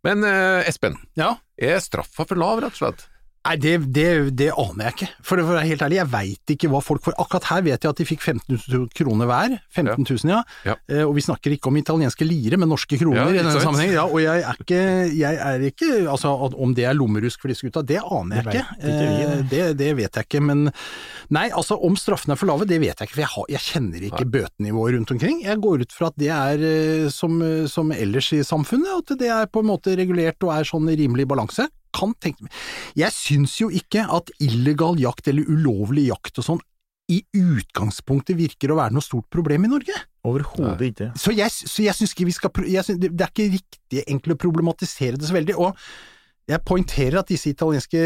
Men eh, Espen,
Ja.
er straffa for lav, rett og slett?
Nei, det, det, det aner jeg ikke. For, for å være helt ærlig, jeg veit ikke hva folk får. Akkurat her vet jeg at de fikk 15 000 kroner hver. 15 000, ja.
Ja.
Eh, og vi snakker ikke om italienske lire, men norske kroner
Ja,
i denne sammenheng. Ja, og jeg er ikke, jeg er ikke Altså, at- om det er lommerusk for disse gutta, det aner jeg
Det
ikke.
vet ikke vi,
Eh, det, det vet jeg ikke, men Nei, altså om straffene er for lave, det vet jeg ikke, for jeg, har, jeg kjenner ikke bøtenivået rundt omkring. Jeg går ut fra at det er eh, som, som ellers i samfunnet, at det er på en måte regulert og er sånn rimelig balanse. Kan tenke meg Jeg syns jo ikke at illegal jakt eller ulovlig jakt og sånn i utgangspunktet virker å være noe stort problem i Norge.
Overhodet ikke.
Så jeg, så jeg syns ikke vi skal jeg synes, det, det er ikke riktig egentlig å problematisere det så veldig. Og jeg poengterer at disse italienske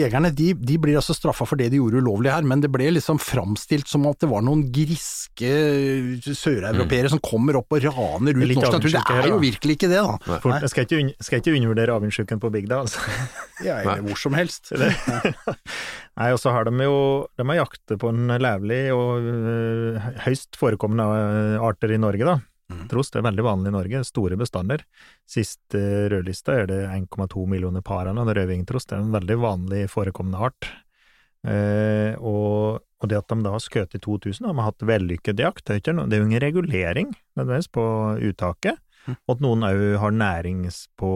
jegerne de, de blir altså straffa for det de gjorde ulovlig her, men det ble liksom framstilt som at det var noen griske søreuropeere som kommer opp og raner ut norsk natur. Det er jo virkelig ikke det, da.
For, jeg skal ikke, un- skal ikke undervurdere avundsjuken på bygda, altså.
Ja, eller hvor som helst.
Nei, og så har de jo De har jakter på en levelig og øh, høyst forekommende øh, arter i Norge, da.
Mhm.
Trost er veldig vanlig i Norge, store bestander. Siste øh, rødlista er det 1,2 millioner par av den. Det er en veldig vanlig forekommende art. Eh, og, og det at de da har skutt i 2000, de har hatt vellykket jakt, det er, jo ingen regulering nødvendigvis på uttaket.
Mm.
Og at noen òg har nærings på,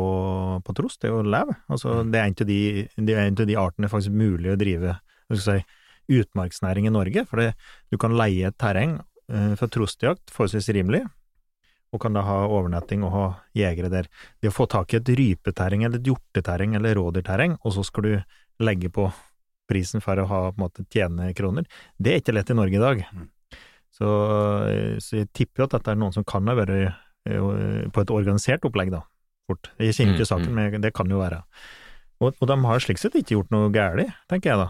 på trost, det er jo lev. Altså,
Mhm.
det er en av de, de artene faktisk mulig å drive skal si, utmarksnæring i Norge, for det, du kan leie et terreng eh, for trostjakt forholdsvis rimelig, og kan da ha overnetting og ha jegere der. Det å få tak i et rypeterreng eller et hjorteterreng eller rådyrterreng, og så skal du legge på prisen for å ha på en måte tjene kroner, det er ikke lett i Norge i dag.
Mm.
Så, så jeg tipper jo at dette er noen som kan ha vært eh, på et organisert opplegg, da. Fort. Jeg kjenner ikke
Mm,
saken,
mm.
men det kan jo være. Og, og de har slik sett ikke gjort noe galt, tenker jeg da.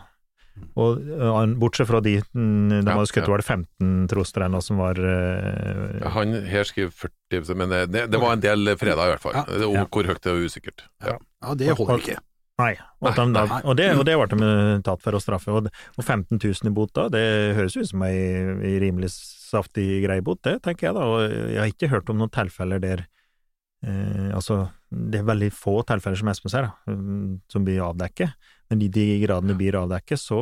Og eh, Bortsett fra de mm, De
Ja,
skutt
ja.
var det 15 troster eller noe som var
uh, Han her skriver 40, men det, det, det var en del fredag i hvert fall.
Ja,
Det er- Hvor høyt det er usikkert. Ja.
Ja, det holder ikke.
Nei, og, de, da, og, det, og det ble de tatt for å straffe. Og, og 15 000 i bot da, det høres ut som ei, ei rimelig saftig grei bot, det tenker jeg da. Og jeg har ikke hørt om noen tilfeller der eh, Altså, det er veldig få tilfeller som Espen ser, da, som blir avdekket. Men i de gradene blir avdekket, så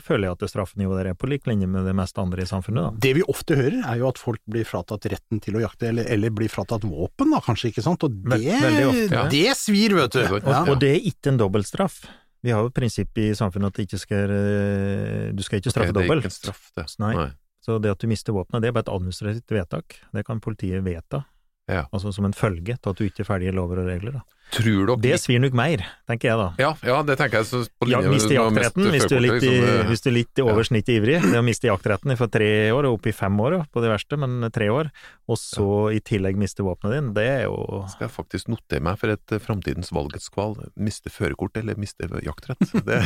føler jeg at det straffenivået der er på lik linje med det meste andre i samfunnet. da.
Det vi ofte hører, er jo at folk blir fratatt retten til å jakte, eller, eller blir fratatt våpen, da, kanskje, ikke sant? Og det,
ofte,
ja.
det svir, vet du!
Og-
Ja.
Og det er ikke en dobbeltstraff. Vi har jo et prinsipp i samfunnet at det ikke skal, eh, du skal ikke straffe
det er
dobbelt.
ikke en straff, det.
Nei. Så det at du mister våpenet, det er bare et administrativt vedtak. Det kan politiet vedta.
Ja.
Altså som en følge til at du ikke følger lover og regler. Da.
Tror dere
Det svir nok mer, tenker jeg da.
Ja, ja, det tenker jeg. Så på
Ja,
linje med-
miste jaktretten hvis du er litt, i,
liksom,
hvis du er litt over snittet ivrig. Det å miste jaktretten fra tre år og opp i fem år på det verste, men tre år, og så i tillegg miste våpenet din, det er jo
skal jeg faktisk notere meg for et eh, framtidens valgets kval. Miste førerkort eller miste jaktrett. Det,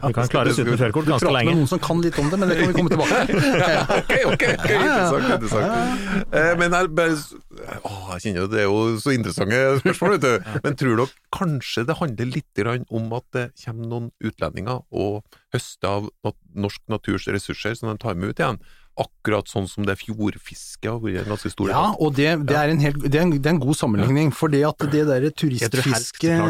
Du kan klare deg uten førerkort
Du
ganske
prater med noen som kan litt om det, men det kan vi komme tilbake til. Ja.
ok, ok, ok, interessant. interessant. Eh, Men jeg bare Å, jeg kjenner jo det er jo så interessante spørsmål, vet du. Men tror dere kanskje det handler litt om at det kommer noen utlendinger og høster av norsk naturs ressurser som de tar med ut igjen? Akkurat sånn som det fjordfisket har vært en ganske stor
Ja, og det, det, er en helt, det, er en, det er en god sammenligning, for det at det derre
turistfisket,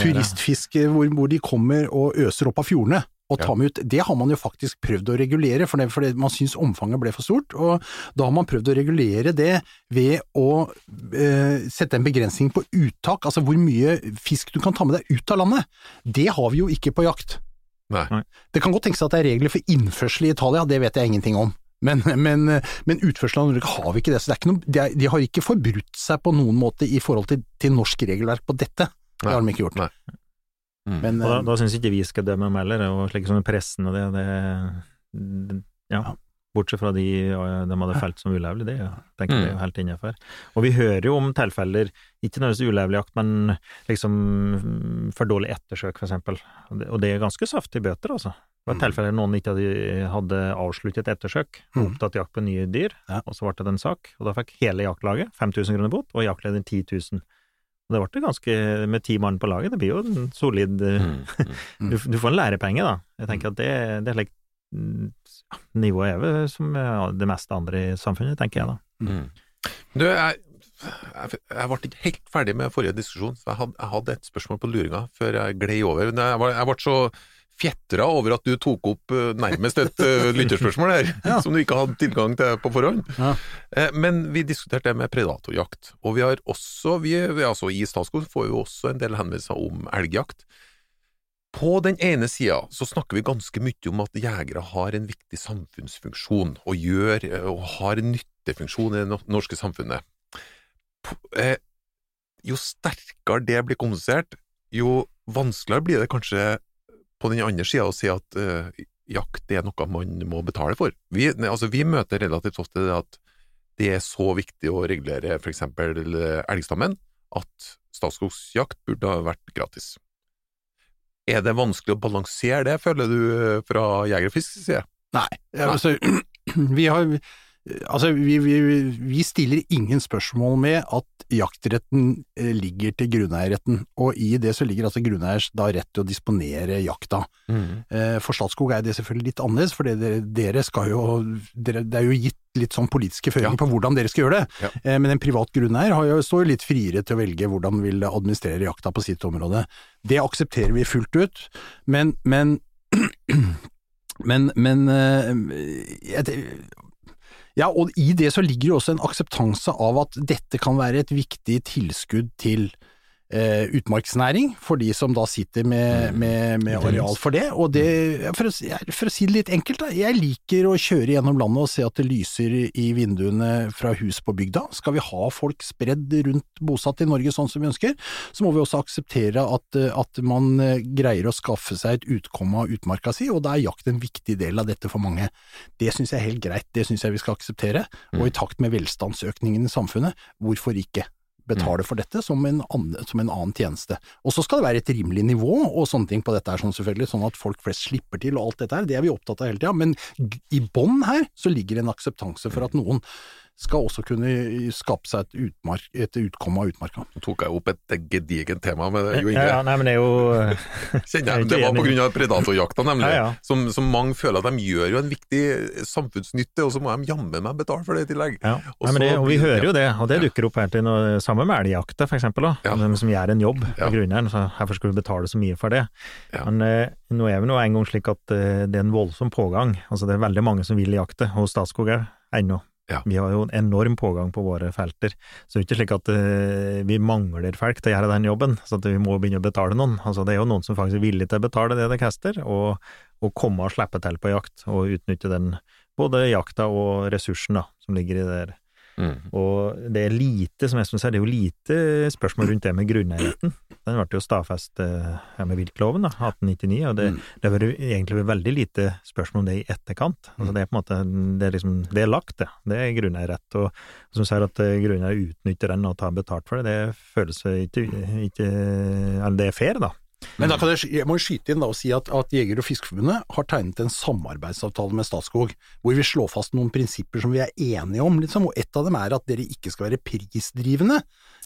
turistfiske hvor, hvor de kommer og øser opp av fjordene og ta
Ja.
med ut, det har man jo faktisk prøvd å regulere, for det, fordi man syns omfanget ble for stort, og da har man prøvd å regulere det ved å eh, sette en begrensning på uttak, altså hvor mye fisk du kan ta med deg ut av landet. Det har vi jo ikke på jakt.
Nei.
Det kan godt tenkes at det er regler for innførsel i Italia, det vet jeg ingenting om. Men, men, men utførsel av Norge har vi ikke det, så det er ikke noe, de, er, de har ikke forbrutt seg på noen måte i forhold til, til norsk regelverk på dette. Det har de ikke gjort.
Nei. Mm.
Men,
Og da,
eh,
da syns ikke vi skal dømme dem heller, og slik som pressen og det, det Ja. Bortsett fra de de hadde felt som ulovlig, det tenker jeg mm. er jo helt innafor. Og vi hører jo om tilfeller, ikke nødvendigvis ulovlig jakt, men liksom mm, for dårlig ettersøk, for eksempel. Og det, og det er ganske saftige bøter, altså. Det var
Mm.
tilfeller noen ikke hadde, hadde avsluttet ettersøk,
Mm.
opptatt jakt på nye dyr,
Ja.
og så ble det en sak, og da fikk hele jaktlaget 5000 kroner bot, og jaktlederen 10 000. Og det ble ganske, med ti mann på laget, det blir jo en solid eh,
Mm. Mm.
du, du får en lærepenge, da. Jeg tenker at det, det er slik mm, ja, Nivået er vel som ja, det meste andre i samfunnet, tenker jeg da.
Mm. Du, jeg, jeg, jeg ble ikke helt ferdig med forrige diskusjon, så jeg hadde, jeg hadde et spørsmål på luringa før jeg gled over. Jeg, var, jeg ble så fjetra over at du tok opp eh, nærmest et uh, lytterspørsmål her,
Ja.
som du ikke hadde tilgang til på forhånd.
Ja.
Eh, Men vi diskuterte det med predatorjakt, og vi har også, vi, altså i Statskog får vi også en del henvendelser om elgjakt. På den ene sida så snakker vi ganske mye om at jegere har en viktig samfunnsfunksjon, og gjør eh, og har en nyttefunksjon i det norske samfunnet. Eh, Jo sterkere det blir kommunisert, jo vanskeligere blir det kanskje på den andre sida å si at uh, jakt er noe man må betale for. Vi, altså, vi møter relativt ofte det at det er så viktig å regulere f.eks. elgstammen at Statskogs jakt burde ha vært gratis. Er det vanskelig å balansere det, føler du, eh, fra Jeger og Fisk side?
Nei, Nei. altså, vi har Altså, vi, vi, vi stiller ingen spørsmål med at jaktretten eh, ligger til grunneierretten, og i det så ligger altså grunneiers da rett til å disponere jakta. Mm. For Statskog er det selvfølgelig litt annerledes, for dere, dere skal jo dere, Det er jo gitt litt sånn politiske føringer
Ja.
på hvordan dere skal gjøre det,
Ja.
Eh, men en privat grunneier har jo, står jo litt friere til å velge hvordan vil administrere jakta på sitt område. Det aksepterer vi fullt ut, men, men men, men eh, jeg, Ja, og i det så ligger jo også en akseptanse av at dette kan være et viktig tilskudd til eh, utmarksnæring, for de som da sitter med, med, med areal for det. Og det, for å, for å si det litt enkelt, da, jeg liker å kjøre gjennom landet og se at det lyser i vinduene fra hus på bygda. Skal vi ha folk spredd rundt bosatt i Norge sånn som vi ønsker, så må vi også akseptere at, at man eh, greier å skaffe seg et utkomme av utmarka si, og da er jakt en viktig del av dette for mange. Det syns jeg er helt greit, det syns jeg vi skal akseptere, og i takt med velstandsøkningen i samfunnet, hvorfor ikke? Betale for dette som en, annen, som en annen tjeneste. Og så skal det være et rimelig nivå og sånne ting på dette her, sånn selvfølgelig, sånn at folk flest slipper til og alt dette her, det er vi opptatt av hele tida, men i bånn her så ligger en akseptanse for at noen skal også kunne skape seg et, utmark, et utkomme av utmarka.
Nå tok jeg opp et gedigent tema med det, Jo Inge.
ja, nei, men det er jo
Kjenner
Jeg
det var pga. av predatorjakta, nemlig.
Ja, ja.
Som, som mange føler at de gjør jo en viktig samfunnsnytte, og så må de jammen meg betale for det i tillegg.
Ja,
Og
Nei, men det, og vi hører jo det, og det dukker opp her til noe, samme med elgjakta da,
Ja.
de som gjør en jobb
Ja.
på grunneieren, så hvorfor skal du betale så mye for det?
Ja.
Men eh, nå er vi nå en gang slik at eh, det er en voldsom pågang, altså det er veldig mange som vil jakte, hos Statskog er ennå.
Ja.
Vi har jo en enorm pågang på våre felter, så det er ikke slik at uh, vi mangler folk til å gjøre den jobben, så vi må begynne å betale noen. Altså det er jo noen som faktisk er villig til å betale det det koster, og, og komme og slippe til på jakt, og utnytte den, både jakta og ressursen da, som ligger i det der.
Mm.
Og det er lite, som Espen sier, det er jo lite spørsmål rundt det med grunneierretten. Den ble jo stadfestet eh, med viltloven, da, 1899, og det,
Mm.
det har egentlig veldig lite spørsmål om det i etterkant. Altså det er på en måte, det er liksom, det er lagt, det. Det er grunneierrett. Og som sier at eh, grunneier utnytter den og tar betalt for det, det føles ikke, ikke Eller det er fair, da.
Men da kan jeg, jeg må skyte inn da og si at, at Jeger- og Fiskerforbundet har tegnet en samarbeidsavtale med Statskog, hvor vi slår fast noen prinsipper som vi er enige om, liksom, og ett av dem er at dere ikke skal være prisdrivende,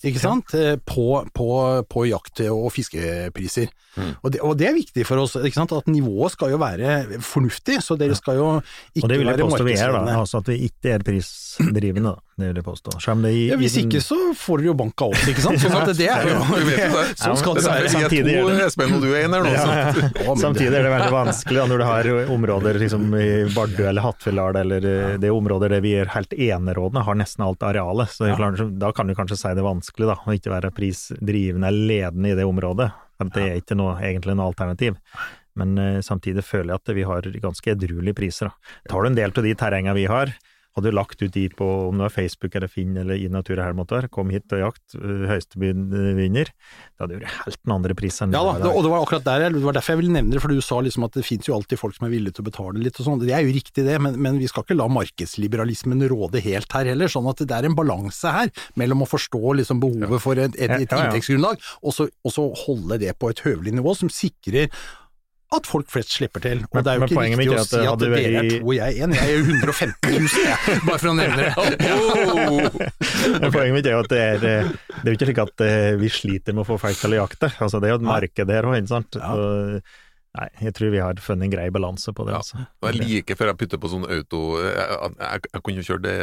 ikke sant, eh, på, på, på jakt- og fiskepriser.
Mm.
Og, det, og det er viktig for oss, ikke sant, at nivået skal jo være fornuftig, så dere skal jo ikke
Og det vil jeg påstå vi er, da. Altså at vi ikke er prisdrivende, da. Det vil jeg påstå. Selv om det i,
Ja, hvis ikke så får dere jo bank av oss, ikke sant? Sånn at det er jo. Sånn skal det være.
Samtidig er det-
Espen, og du er inne her nå.
Samtidig er det veldig vanskelig da, når du har områder liksom, i Bardu eller Hattfjelldal, eller eh, det er områder der vi er helt enerådende, har nesten alt arealet. Så da kan du kanskje si det er vanskelig da, å ikke være prisdrivende eller ledende i det området. Det er ikke noe, egentlig noe alternativ. Men eh, samtidig føler jeg at vi har ganske edruelige priser. Da. Tar du en del av de terrengene vi har, hadde lagt ut de på om det var Facebook eller Finn eller i Natur her måtte være, kom hit og jakt, Høyestebyen høyeste byd vinner, det hadde vært helt den andre prisen.
Ja da, det, og det var akkurat der det var derfor jeg ville nevne det, for du sa liksom at det finnes jo alltid folk som er villige til å betale litt og sånn. Det er jo riktig det, men, men vi skal ikke la markedsliberalismen råde helt her heller. Sånn at det er en balanse her mellom å forstå liksom behovet for et, et, et inntektsgrunnlag, og så og så holde det på et høvelig nivå som sikrer at folk flest slipper til. Og
Men-
det er jo ikke riktig
ikke
å si at dere er to og jeg er én. Jeg er jo 115 000, jeg, bare for å nevne det.
Men Poenget mitt er jo at det er, eh, det er jo ikke slik at eh, vi sliter med å få folk til å jakte. Altså, det er jo et marked her òg, ikke sant.
Ja.
Og, nei, jeg tror vi har funnet en grei balanse på det.
Ja.
Altså.
Det jeg liker før jeg putter på sånn auto Jeg, jeg, jeg kunne jo kjørt det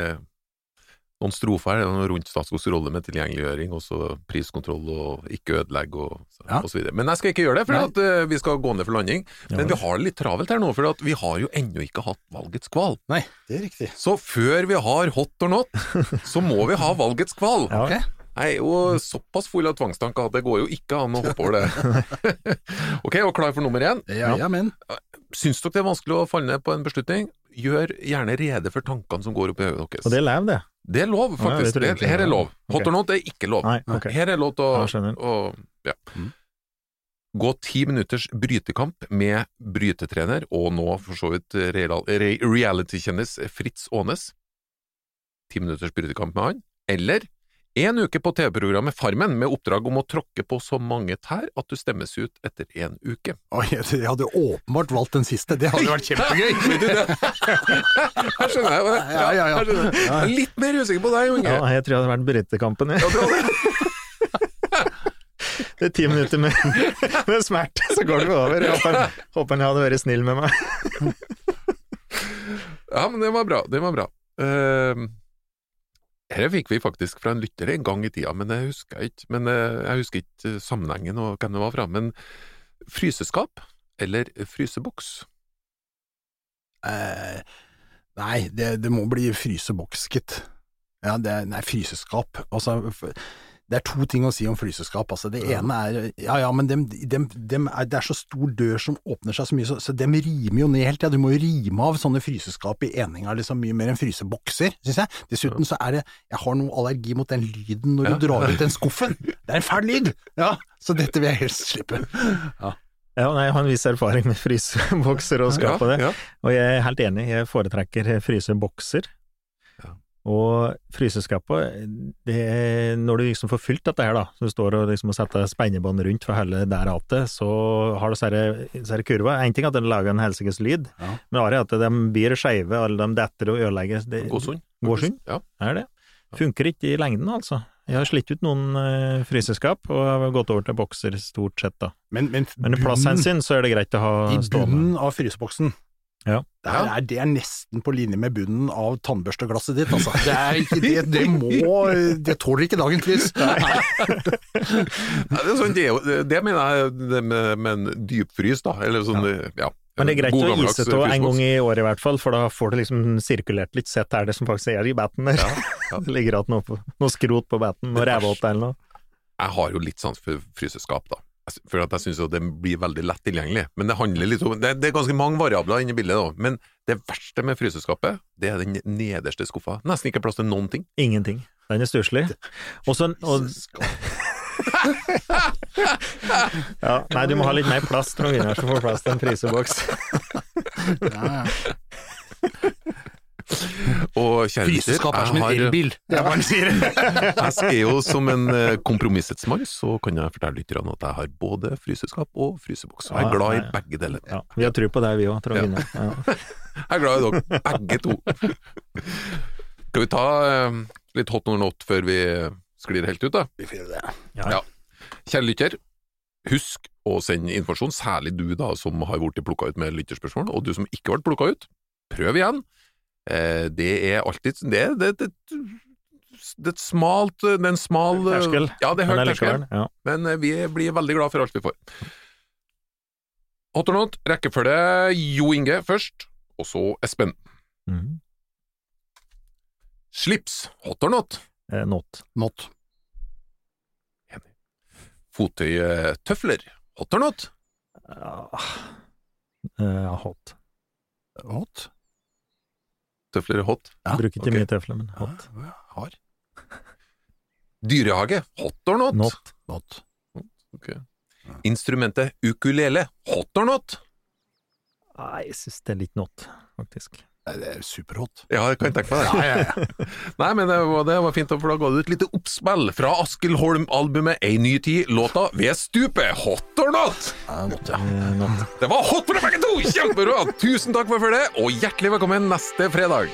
noen strofer her, noe rundt Statskogs rolle med tilgjengeliggjøring, og så priskontroll og ikke ødelegg og,
Ja.
og så videre. Men jeg skal ikke gjøre det, for at, uh, vi skal gå ned for landing.
Ja.
Men vi har det litt travelt her nå, for at vi har jo ennå ikke hatt valgets kval.
Nei, det er riktig.
Så før vi har hot or not, så må vi ha valgets kval.
Ja.
okay.
Jeg er jo såpass full av tvangstanker at det går jo ikke an å hoppe over det. ok, og klar for nummer én.
Ja, ja, men.
Syns dere det er vanskelig å falle ned på en beslutning? Gjør gjerne rede for tankene som går opp i hodet deres.
Og det er lov, det.
Det er lov, faktisk.
tror
det her er lov. Hot
okay.
or not er ikke lov.
Nei, okay.
Her er lov til å,
Ja,
å ja.
Mm.
Gå ti minutters brytekamp med brytetrener, og nå for så vidt real- re- reality-kjendis Fritz Aanes. Ti minutters brytekamp med han. Eller en uke på TV-programmet Farmen med oppdrag om å tråkke på så mange tær at du stemmes ut etter en uke.
Oi, jeg hadde åpenbart valgt den siste, det hadde vært kjempegøy.
Vet du det? Her skjønner jeg.
Ja, ja, ja.
jeg. Jeg er litt mer usikker på deg, Unge.
Ja, jeg tror det hadde vært brytekampen. jeg.
Det.
Det er ti minutter med, med smerte, så går det over. Jeg håper, håper han hadde vært snill med meg.
Ja, men det var bra. Det var bra. Uh, her fikk vi faktisk fra en lytter en gang i tida, men jeg husker ikke Men eh, jeg husker ikke eh, sammenhengen og hvem det var fra. Men fryseskap eller fryseboks?
Eh, nei, det, det må bli fryseboks, gitt. Ja, det nei, fryseskap. Altså, det er to ting å si om fryseskap. Altså, det ene er Ja ja, men dem, dem, dem er, det er så stor dør som åpner seg så mye, så, så dem rimer jo ned hele tida. Du må jo rime av sånne fryseskap i eninga liksom mye mer enn frysebokser, syns jeg. Dessuten så er det Jeg har noe allergi mot den lyden når
Ja.
du drar ut den skuffen. Det er en fæl lyd! Ja, så dette vil jeg helst slippe.
Ja, nei, jeg har en viss erfaring med frysebokser og skap og det.
Ja,
Og jeg er helt enig, jeg foretrekker frysebokser. Og fryseskapet, det når du liksom får fylt dette her, da, så du står og liksom og setter spennebånd rundt for hele der hatet, så har du disse kurva. En ting er at den lager en helsikes lyd,
Ja.
men det er at de blir skeive, eller de detter og ødelegger. Det,
God sund.
Vårsund
Ja.
er det. Funker ikke i lengden, altså. Jeg har slitt ut noen uh, fryseskap, og har gått over til bokser stort sett, da.
Men, men,
Men i
bunnen-
plasshensyn så er det greit å ha stående.
I bunnen av fryseboksen
Ja.
det er, er, det er nesten på linje med bunnen av tannbørsteglasset ditt, altså. Det, er ikke, det, det må Det tåler ikke dagens lys.
Ja, det, er sånn, det, det mener jeg det med, med en dypfrys, da. Eller sånn, ja.
Men det er greit å ise av en gang i året i hvert fall, for da får du liksom sirkulert litt sett er det som faktisk er i baten der.
ja.
det ligger igjen noe, på- noe skrot på baten, noe rævåte eller noe.
Jeg har jo litt sans for fryseskap, da. Sy- For at jeg syns det blir veldig lett tilgjengelig. Men det handler litt om Det, det er ganske mange variabler inne i bildet, da. Men det verste med fryseskapet, det er den nederste skuffa. Nesten ikke plass til noen ting.
Ingenting. Den er stusslig. Og så og, ja, Nei, du må ha litt mer plass til noen vinner som får plass til en fryseboks.
Ja, ja.
Og lytter,
Fryseskap er som en elbil, det er hva han sier.
Jeg er jo som en eh, kompromissets mann, så kan jeg fortelle lytterne at jeg har både fryseskap og fryseboks. Jeg er glad i begge deler.
Ja, vi har tro på deg, vi òg, Trond
Ja.
Gunnar. Ja.
Jeg er glad i dere, begge to. Skal vi ta eh, litt hot or not før vi sklir helt ut, da?
Vi får gjøre det.
Ja. Kjære lytter, husk å sende informasjon, særlig du da som har blitt plukka ut med lytterspørsmål, og du som ikke ble plukka ut, prøv igjen. Eh, det er alltid Det, det, det, det er et smalt Det er en smal
Terskel.
Ja, det er terskel,
ja.
men eh, vi blir veldig glad for alt vi får. Hot or not, rekkefølge Jo Inge først, og så Espen.
Mm.
Slips, hot or not?
Eh, Not.
Not.
Fottøytøfler, hot or not?
Ja. Eh, hot.
Hot.
Tøfler er hot.
Ja,
Bruker ikke
okay.
mye tøfler, men hot.
Ja, Har.
Dyrehage, hot or not?
Not.
Not.
Ok. Instrumentet ukulele, hot or not?
Nei, jeg syns det er litt not, faktisk.
Nei, det er superhot.
Ja, jeg kan tenke meg det.
Ja, ja, ja.
Nei, men det var, det var fint, for da ga du et lite oppspill fra Askild Holm-albumet Ei ny tid, låta Ved stupet, hot or not?
Not, ja.
Eh, not.
Det var hot for begge to! Kjempebra! Tusen takk for det, og hjertelig velkommen neste fredag.